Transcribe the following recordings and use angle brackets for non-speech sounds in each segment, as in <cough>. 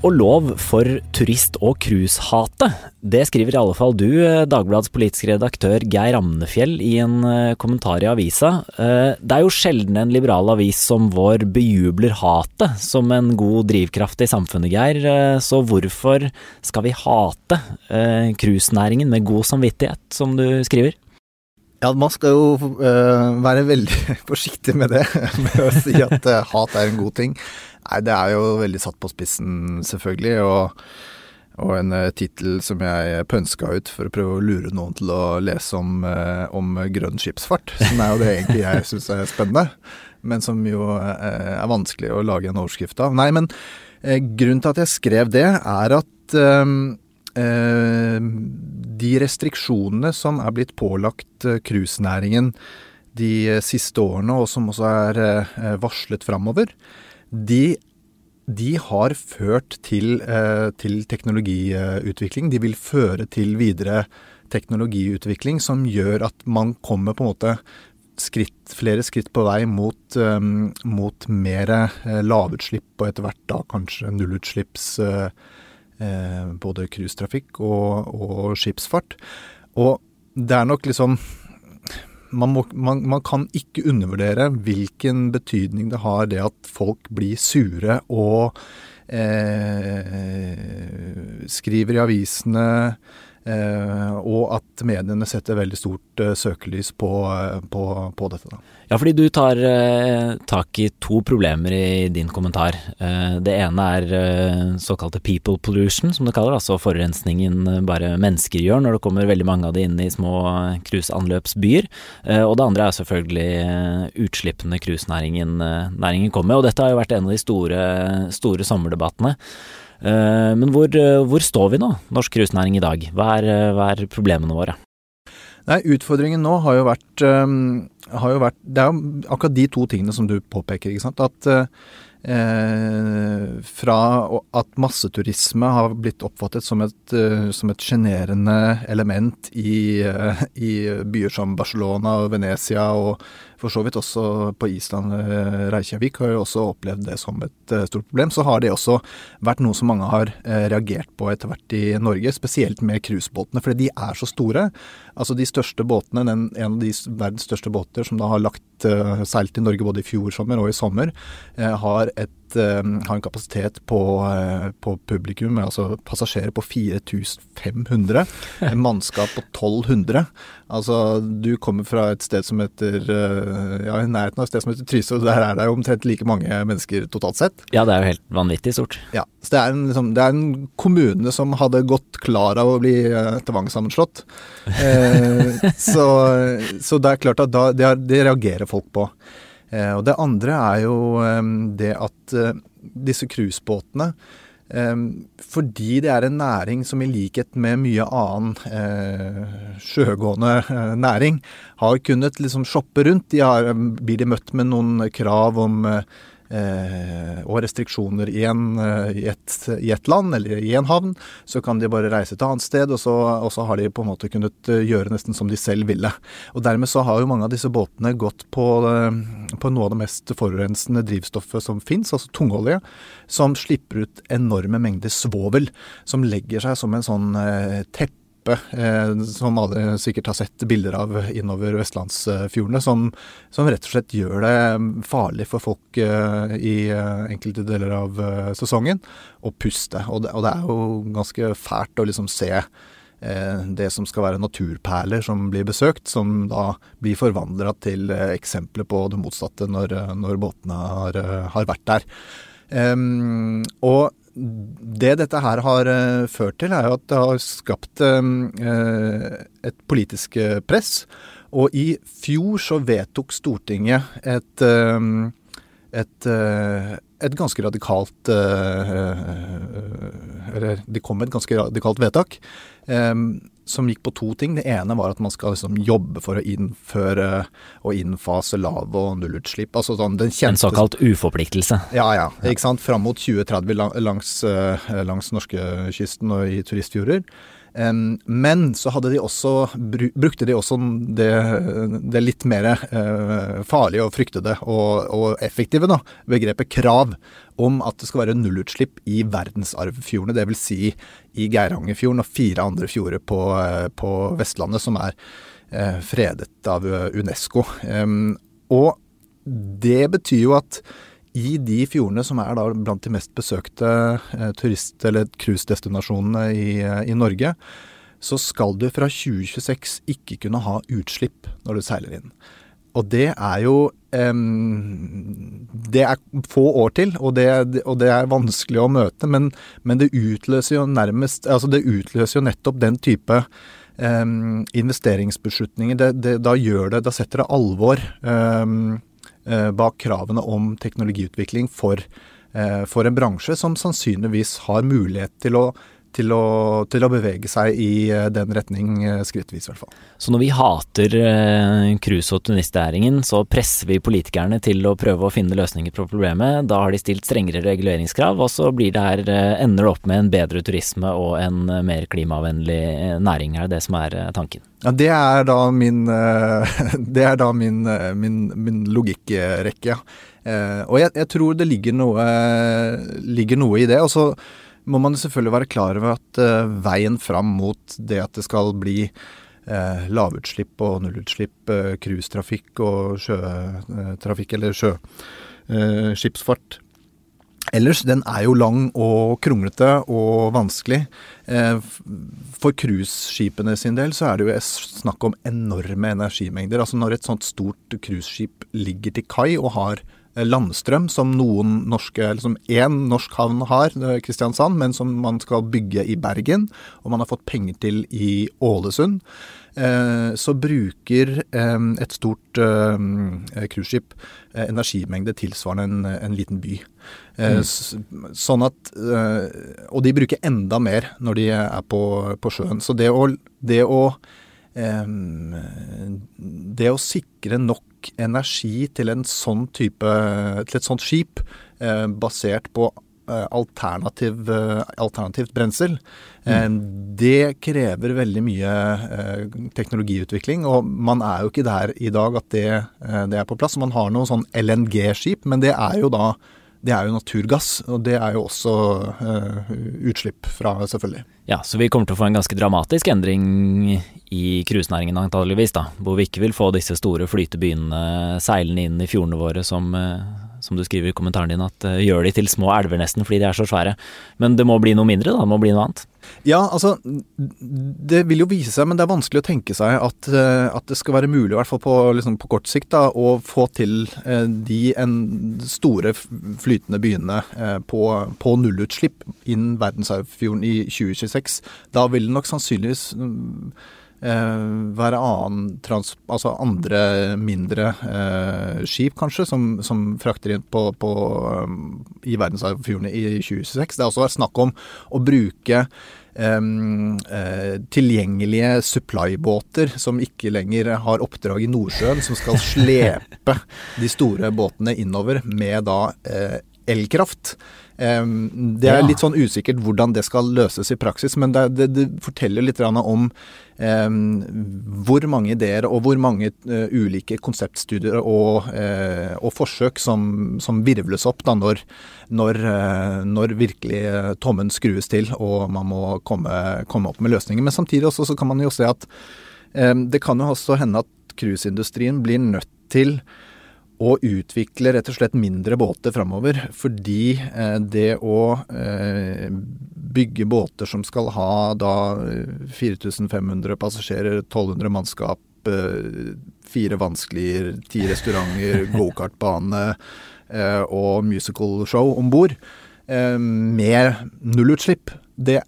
Og lov for turist- og cruisehatet. Det skriver i alle fall du, eh, Dagbladets politiske redaktør Geir Amnefjell, i en eh, kommentar i avisa. Eh, Det er jo sjelden en liberal avis som vår bejubler hatet som en god drivkraft i samfunnet, Geir. Så hvorfor skal vi hate cruisenæringen med god samvittighet, som du skriver? Ja, man skal jo være veldig <laughs> forsiktig med det, <laughs> med å si at hat er en god ting. Nei, det er jo veldig satt på spissen, selvfølgelig, og, og en uh, tittel som jeg pønska ut for å prøve å lure noen til å lese om, øh, om grønn skipsfart, som er jo det egentlig jeg syns er spennende, men som jo øh, er vanskelig å lage en overskrift av. Nei, men grunnen til at jeg skrev det, er at eh, de restriksjonene som er blitt pålagt eh, cruisenæringen de eh, siste årene, og som også er eh, varslet framover, de, de har ført til, eh, til teknologiutvikling. De vil føre til videre teknologiutvikling som gjør at man kommer på en måte skritt, flere skritt på vei mot, eh, mot mer eh, lavutslipp, og etter hvert da kanskje nullutslipps både cruisetrafikk og, og skipsfart. Og det er nok liksom man, må, man, man kan ikke undervurdere hvilken betydning det har det at folk blir sure og eh, skriver i avisene, og at mediene setter veldig stort eh, søkelys på, eh, på, på dette. Da. Ja, fordi du tar eh, tak i to problemer i din kommentar. Eh, det ene er eh, såkalte people pollution, som det kaller, altså forurensningen eh, bare mennesker gjør når det kommer veldig mange av de inn i små eh, cruiseanløpsbyer. Eh, og det andre er selvfølgelig eh, utslippene cruisenæringen eh, kommer med, og dette har jo vært en av de store, store sommerdebattene. Eh, Men hvor, eh, hvor står vi nå, norsk rusnæring i dag? Hva er, eh, hva er problemene våre? Nei, utfordringen nå har jo vært, um, har jo vært Det er jo akkurat de to tingene som du påpeker, ikke sant. At eh, fra at masseturisme har blitt oppfattet som et, uh, som et sjenerende element i, uh, i byer som Barcelona og Venezia, og for så vidt også på Island, uh, Reykjavik, har jo også opplevd det som et stort problem. Så har det også vært noe som mange har reagert på etter hvert i Norge, spesielt med cruisebåtene, fordi de er så store. Altså de største båtene, den, en av de verdens største båter som da har lagt uh, seilt i Norge både i fjor sommer og i sommer, uh, har, et, uh, har en kapasitet på, uh, på publikum, altså passasjerer på 4500, <laughs> en mannskap på 1200. Altså du kommer fra et sted som heter uh, ja, i nærheten av et sted som heter Trysil, og der er det jo omtrent like mange mennesker totalt sett. Ja, det er jo helt vanvittig stort. Ja, så det er, en, liksom, det er en kommune som hadde gått klar av å bli tvangssammenslått. Eh, <laughs> så, så det er klart at da, det, det reagerer folk på. Eh, og det andre er jo eh, det at eh, disse cruisebåtene fordi det er en næring som i likhet med mye annen eh, sjøgående næring, har kunnet liksom shoppe rundt. De har, blir de møtt med noen krav om eh, og restriksjoner i, en, eh, i, et, i et land eller i en havn, så kan de bare reise et annet sted, og så, og så har de på en måte kunnet eh, gjøre nesten som de selv ville. Og Dermed så har jo mange av disse båtene gått på, eh, på noe av det mest forurensende drivstoffet som fins, altså tungolje, som slipper ut enorme mengder svovel, som legger seg som en sånn eh, teppe Eh, som alle sikkert har sett bilder av innover vestlandsfjordene, som, som, rett og slett gjør det farlig for folk eh, i eh, enkelte deler av sesongen å puste. Og det, og det, er jo ganske fælt å liksom se det som skal være naturperler som blir besøkt, som da blir forvandla til eksempler på det motsatte når, når båtene har, har vært der. Um, og det dette her har uh, ført til, er jo at det har skapt uh, et politisk press. Og i fjor så vedtok Stortinget et, et, et ganske radikalt Eller det kom et ganske radikalt vedtak som gikk på to ting. Det ene var at man skal liksom jobbe for å innføre og innfase lav- og nullutslipp. Altså sånn den kjente En såkalt uforpliktelse. Ja, ja. Ikke sant. Fram mot 2030 langs, eh, langs norskekysten og i turistfjorder. Men så hadde de også, brukte de også det, det litt mer eh, farlige og fryktede og, og effektive da, begrepet krav om at det skal være nullutslipp i verdensarvfjordene, dvs. Si i Geirangerfjorden og fire andre fjorder på, eh, på Vestlandet som er eh, fredet av UNESCO. Og det betyr jo at i de fjordene som er da blant de mest besøkte eh, turist- eller cruisedestinasjonene i, eh, i Norge, så skal du fra 2026 ikke kunne ha utslipp når du seiler inn. Og det er jo em, Det er få år til, og det, og det er vanskelig å møte, men, men det utløser jo nærmest Altså det utløser jo nettopp den type um, investeringsbeslutninger. Det, det, da gjør det Da setter det alvor eh, bak kravene om teknologiutvikling for, eh, for en bransje som sannsynligvis har mulighet til å, til å, til å bevege seg i eh, den retning eh, skrittvis, i hvert fall. Så når vi hater eh, cruise- og turistnæringen, så presser vi politikerne til å prøve å finne løsninger på problemet. Da har de stilt strengere reguleringskrav, og så blir det her, eh, ender det opp med en bedre turisme og en eh, mer klimavennlig eh, næring. Er det det som er eh, tanken? Ja, det er da min, eh, <laughs> det er da min, eh, min, min logikkrekke. Eh, Og jeg, jeg tror det ligger noe, ligger noe i det. Og så må man selvfølgelig være klar over at uh, veien fram mot det at det skal bli uh, lavutslipp og nullutslipp, cruisetrafikk uh, og sjøtrafikk, eller sjøskipsfart Ellers, den er jo lang og kronglete og vanskelig. Eh, For cruiseskipene sin del så er det jo snakk om enorme energimengder. Altså når et sånt stort cruiseskip ligger til kai og har eh, landstrøm, som noen norske, eller som én norsk havn har, er Kristiansand, men som man skal bygge i Bergen, og man har fått penger til i Ålesund, eh, så bruker eh, et stort eh, cruiseskip eh, energimengde tilsvarende en, en liten by. Mm. Sånn at eh, Og de bruker enda mer når de er på, på sjøen. Så det å, det å det å sikre nok energi til en sånn type til et sånt skip, eh, basert på eh, alternativ, eh, alternativt brensel, Mm. det krever veldig mye eh, teknologiutvikling. Og man er jo ikke der i dag at det, eh, det er på plass. Man har noe sånn LNG-skip, men det er jo da det er jo naturgass, og det er jo også uh, utslipp fra, selvfølgelig. Ja, så vi kommer til å få en ganske dramatisk endring i cruisenæringen antageligvis, da. Hvor vi ikke vil få disse store flytebyene seilende inn i fjordene våre som, uh, som du skriver i kommentaren din, at eh, gjør de til små elver nesten fordi de er så svære. Men det må bli noe mindre, da. Det må bli noe annet. Ja, altså Det vil jo vise seg, men det er vanskelig å tenke seg at, eh, at det skal være mulig, i hvert fall på, liksom på kort sikt, da, å få til eh, de store flytende byene eh, på, på nullutslipp innen verdensarvfjorden i 2026. Da vil det nok sannsynligvis mm, være annen trans, altså andre mindre eh, skip, kanskje, som, som frakter inn på, på, um, i verdensarvfjordene i 2026. Det er også snakk om å bruke tilgjengelige supply-båter som ikke lenger har oppdrag i Nordsjøen, som skal <laughs> slepe de store båtene innover med da eh, elkraft. Det er litt sånn usikkert hvordan det skal løses i praksis, men det, det, det forteller litt om hvor mange ideer og hvor mange eh, ulike konseptstudier og, eh, og forsøk som, som virvles opp da når, når, eh, når virkelig tommen skrues til og man må komme, komme opp med løsninger. Men samtidig også så kan man jo se at det kan jo også hende at cruiseindustrien blir nødt til å utvikle rett og slett mindre båter framover. Fordi eh, det å eh, bygge båter som skal ha da eh, 4500 passasjerer, 1200 mannskap, eh, fire vannsklier, ti restauranter, <laughs> gokartbane eh, og musical show om bord, eh, med nullutslipp, det,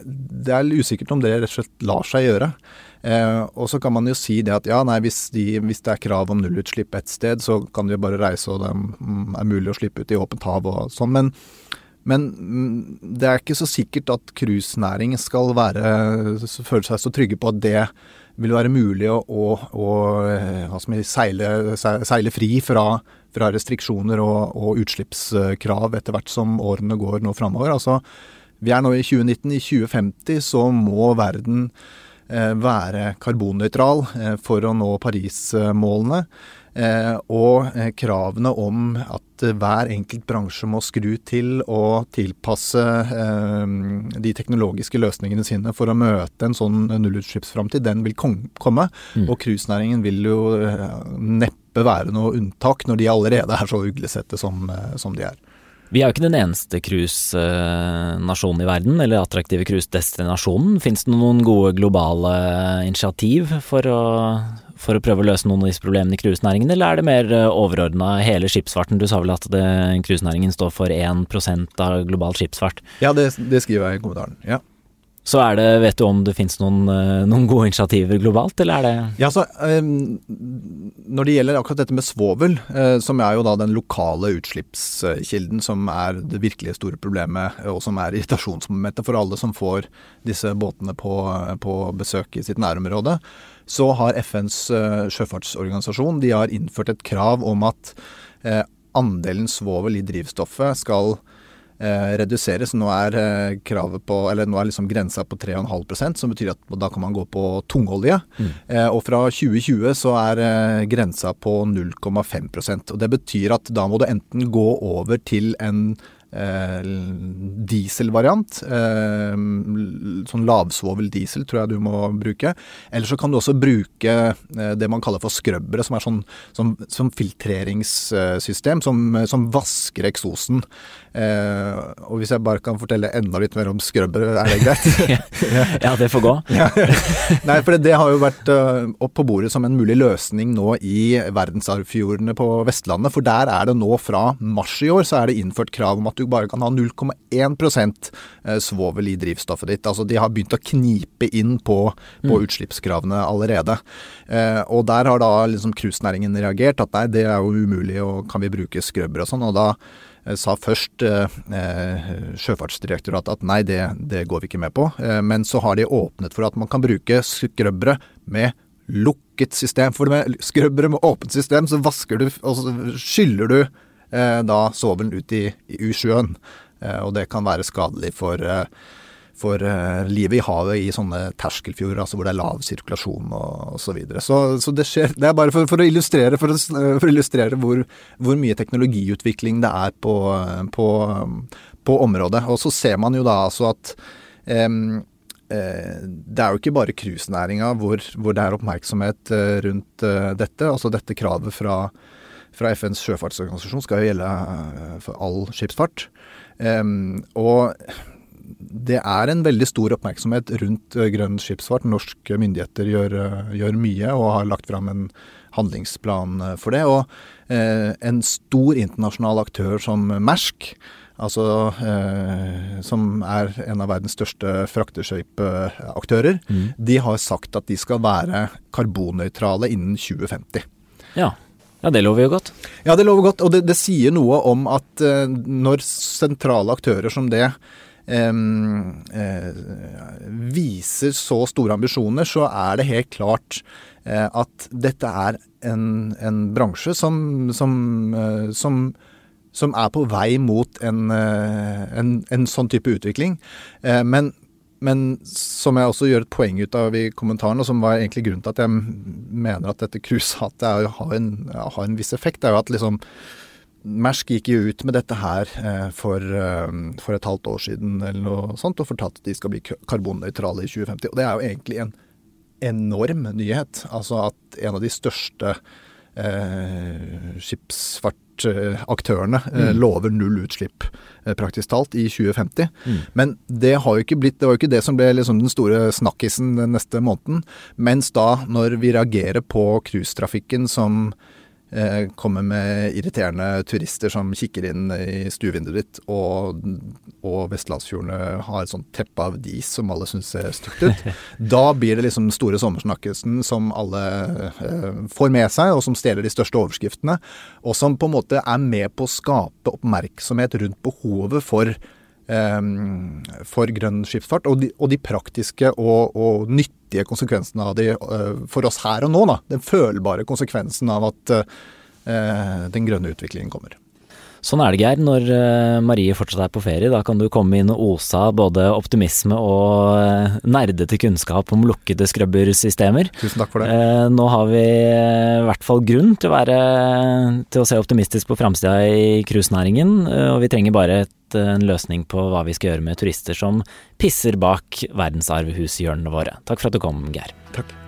det er usikkert om det rett og slett lar seg gjøre. Eh, og så kan man jo si det at ja, nei, hvis, de, hvis det er krav om nullutslipp et sted, så kan de jo bare reise, og det mm, er mulig å slippe ut i åpent hav og sånn. Men, Men mm, det er ikke så sikkert at cruisenæringen skal være, føle seg så trygge på at det vil være mulig å, å, å eh, seile, seile fri fra, fra restriksjoner og, og utslippskrav etter hvert som årene går nå framover. Altså, vi er nå i 2019. I 2050 så må verden være karbonnøytral eh, for å nå Paris-målene. Eh, og eh, kravene om at eh, hver enkelt bransje må skru til og tilpasse eh, de teknologiske løsningene sine for å møte en sånn nullutslippsframtid, den vil komme. Mm. Og cruisenæringen vil jo eh, neppe være noe unntak når de allerede er så uglesette som, eh, som de er. Vi er jo ikke den eneste cruisenasjonen i verden, eller attraktive cruisedestinasjonen. Fins det noen gode globale initiativ for å, for å prøve å løse noen av disse problemene i cruisenæringen, eller er det mer overordna hele skipsfarten? Du sa vel at cruisenæringen står for 1% av global skipsfart. Ja, det, det skriver jeg i kommentaren. Ja. Så er det, vet du om det finnes noen, eh, noen gode initiativer globalt, eller er det Ja, så um, Når det gjelder akkurat dette med svovel, uh, som er jo da den lokale utslippskilden som er det virkelig store problemet, og som er irritasjonsmomentet for alle som får disse båtene på, på besøk i sitt nærområde, så har FNs uh, sjøfartsorganisasjon de har innført et krav om at uh, andelen svovel i drivstoffet skal eh, reduseres. Nå er eh, kravet på, eller nå er liksom grensa på 3,5% som betyr at da kan man gå på tungolje. Eh, og fra 2020 så er eh, grensa på 0,5% og Det betyr at da må du enten gå over til en eh, dieselvariant. Eh, sånn lavsvovel diesel tror jeg du må bruke. Eller så kan du også bruke eh, det man kaller for skrøbbere, som er sånn som, som filtreringssystem som, som vasker eksosen. Eh, og hvis jeg bare kan fortelle enda litt mer om skrubber, er det greit? <laughs> Ja, det får gå. <laughs> Nei, for det, det har jo vært øh, opp på bordet som en mulig løsning nå i verdensarvfjordene på Vestlandet. For der er det nå fra mars i år så er det innført krav om at du bare kan ha 0,1 eh, svovel i drivstoffet ditt. Altså de har begynt å knipe inn på, på utslippskravene allerede. Eh, og der har da liksom cruisenæringen reagert at nei, det er jo umulig, og kan vi bruke skrøbber og sånn. Og da eh, sa først eh, eh, Sjøfartsdirektoratet at nei, det, det går vi ikke med på. Eh, men så har de åpnet for at man kan bruke skrøbbere med lukket system. For med skrøbbere med åpent system, så vasker du og så skyller du eh, da svovelen ut i, i sjøen. Eh, og det kan være skadelig for eh, for eh, livet i havet i sånne terskelfjorder, altså hvor det er lav sirkulasjon og, osv. så videre. Så, så det skjer Det er bare for, for å illustrere, for å, for å illustrere hvor, hvor mye teknologiutvikling det er på, på, på området. Og så ser man jo da altså at eh, det er jo ikke bare cruisenæringa hvor, hvor det er oppmerksomhet eh, rundt eh, dette. Altså dette kravet fra, fra FNs sjøfartsorganisasjon skal jo gjelde eh, for all skipsfart. Um, og det er en veldig stor oppmerksomhet rundt eh, grønn skipsfart. Norske myndigheter gjør, eh, gjør mye og har lagt fram en handlingsplan eh, for det. Og eh, en stor internasjonal aktør som Mersk, altså eh, som er en av verdens største frakteskøypeaktører, de har sagt at de skal være karbonnøytrale innen 2050. Ja. ja, det lover jo godt. Ja, det lover godt. Og det, det sier noe om at eh, når sentrale aktører som det viser så store ambisjoner, så er det helt klart eh, at dette er en, en bransje som, som, eh, som som er på vei mot en, eh, en, en sånn type utvikling. Eh, Men, men som jeg også gjør et poeng ut av i kommentaren, og som var egentlig grunnen til at jeg mener at dette cruisehatet har, en- har en viss effekt, er jo at liksom Mersk gikk jo ut med dette her eh, for, eh, for et halvt år siden eller noe sånt, og fortalte at de skal bli karbonnøytrale i 2050. Og det er jo egentlig en enorm nyhet. Altså at en av de største eh, skipsfartaktørene eh, lover null utslipp eh, praktisk talt i 2050. Men det har jo ikke blitt, det var jo ikke det som ble liksom den store snakkisen den neste måneden. Mens da, når vi reagerer på cruisetrafikken som kommer med irriterende turister som kikker inn i stuevinduet ditt, og, og Vestlandsfjordene har et sånt teppe av dis som alle syns ser stygt ut, <laughs> da blir det liksom store sommersnakkelsen som alle eh, får med seg, og som stjeler de største overskriftene, og som på en måte er med på å skape oppmerksomhet rundt behovet for for grønn skipsfart, og de, og de praktiske og, og, nyttige konsekvensene av de uh, for oss her og nå. Da. Den følbare konsekvensen av at eh, den grønne utviklingen kommer. Sånn er det, Geir. Når uh, Marie fortsatt er på ferie, da kan du komme inn og ose av både optimisme og uh, nerdete kunnskap om lukkede skrubbersystemer. Tusen takk for det. Nå har vi i hvert fall grunn til å, være, til å se optimistisk på framtida i cruisenæringen, og vi trenger bare et, en løsning på hva vi skal gjøre med turister som pisser bak verdensarvhushjørnene våre. Takk for at du kom, Geir. Takk.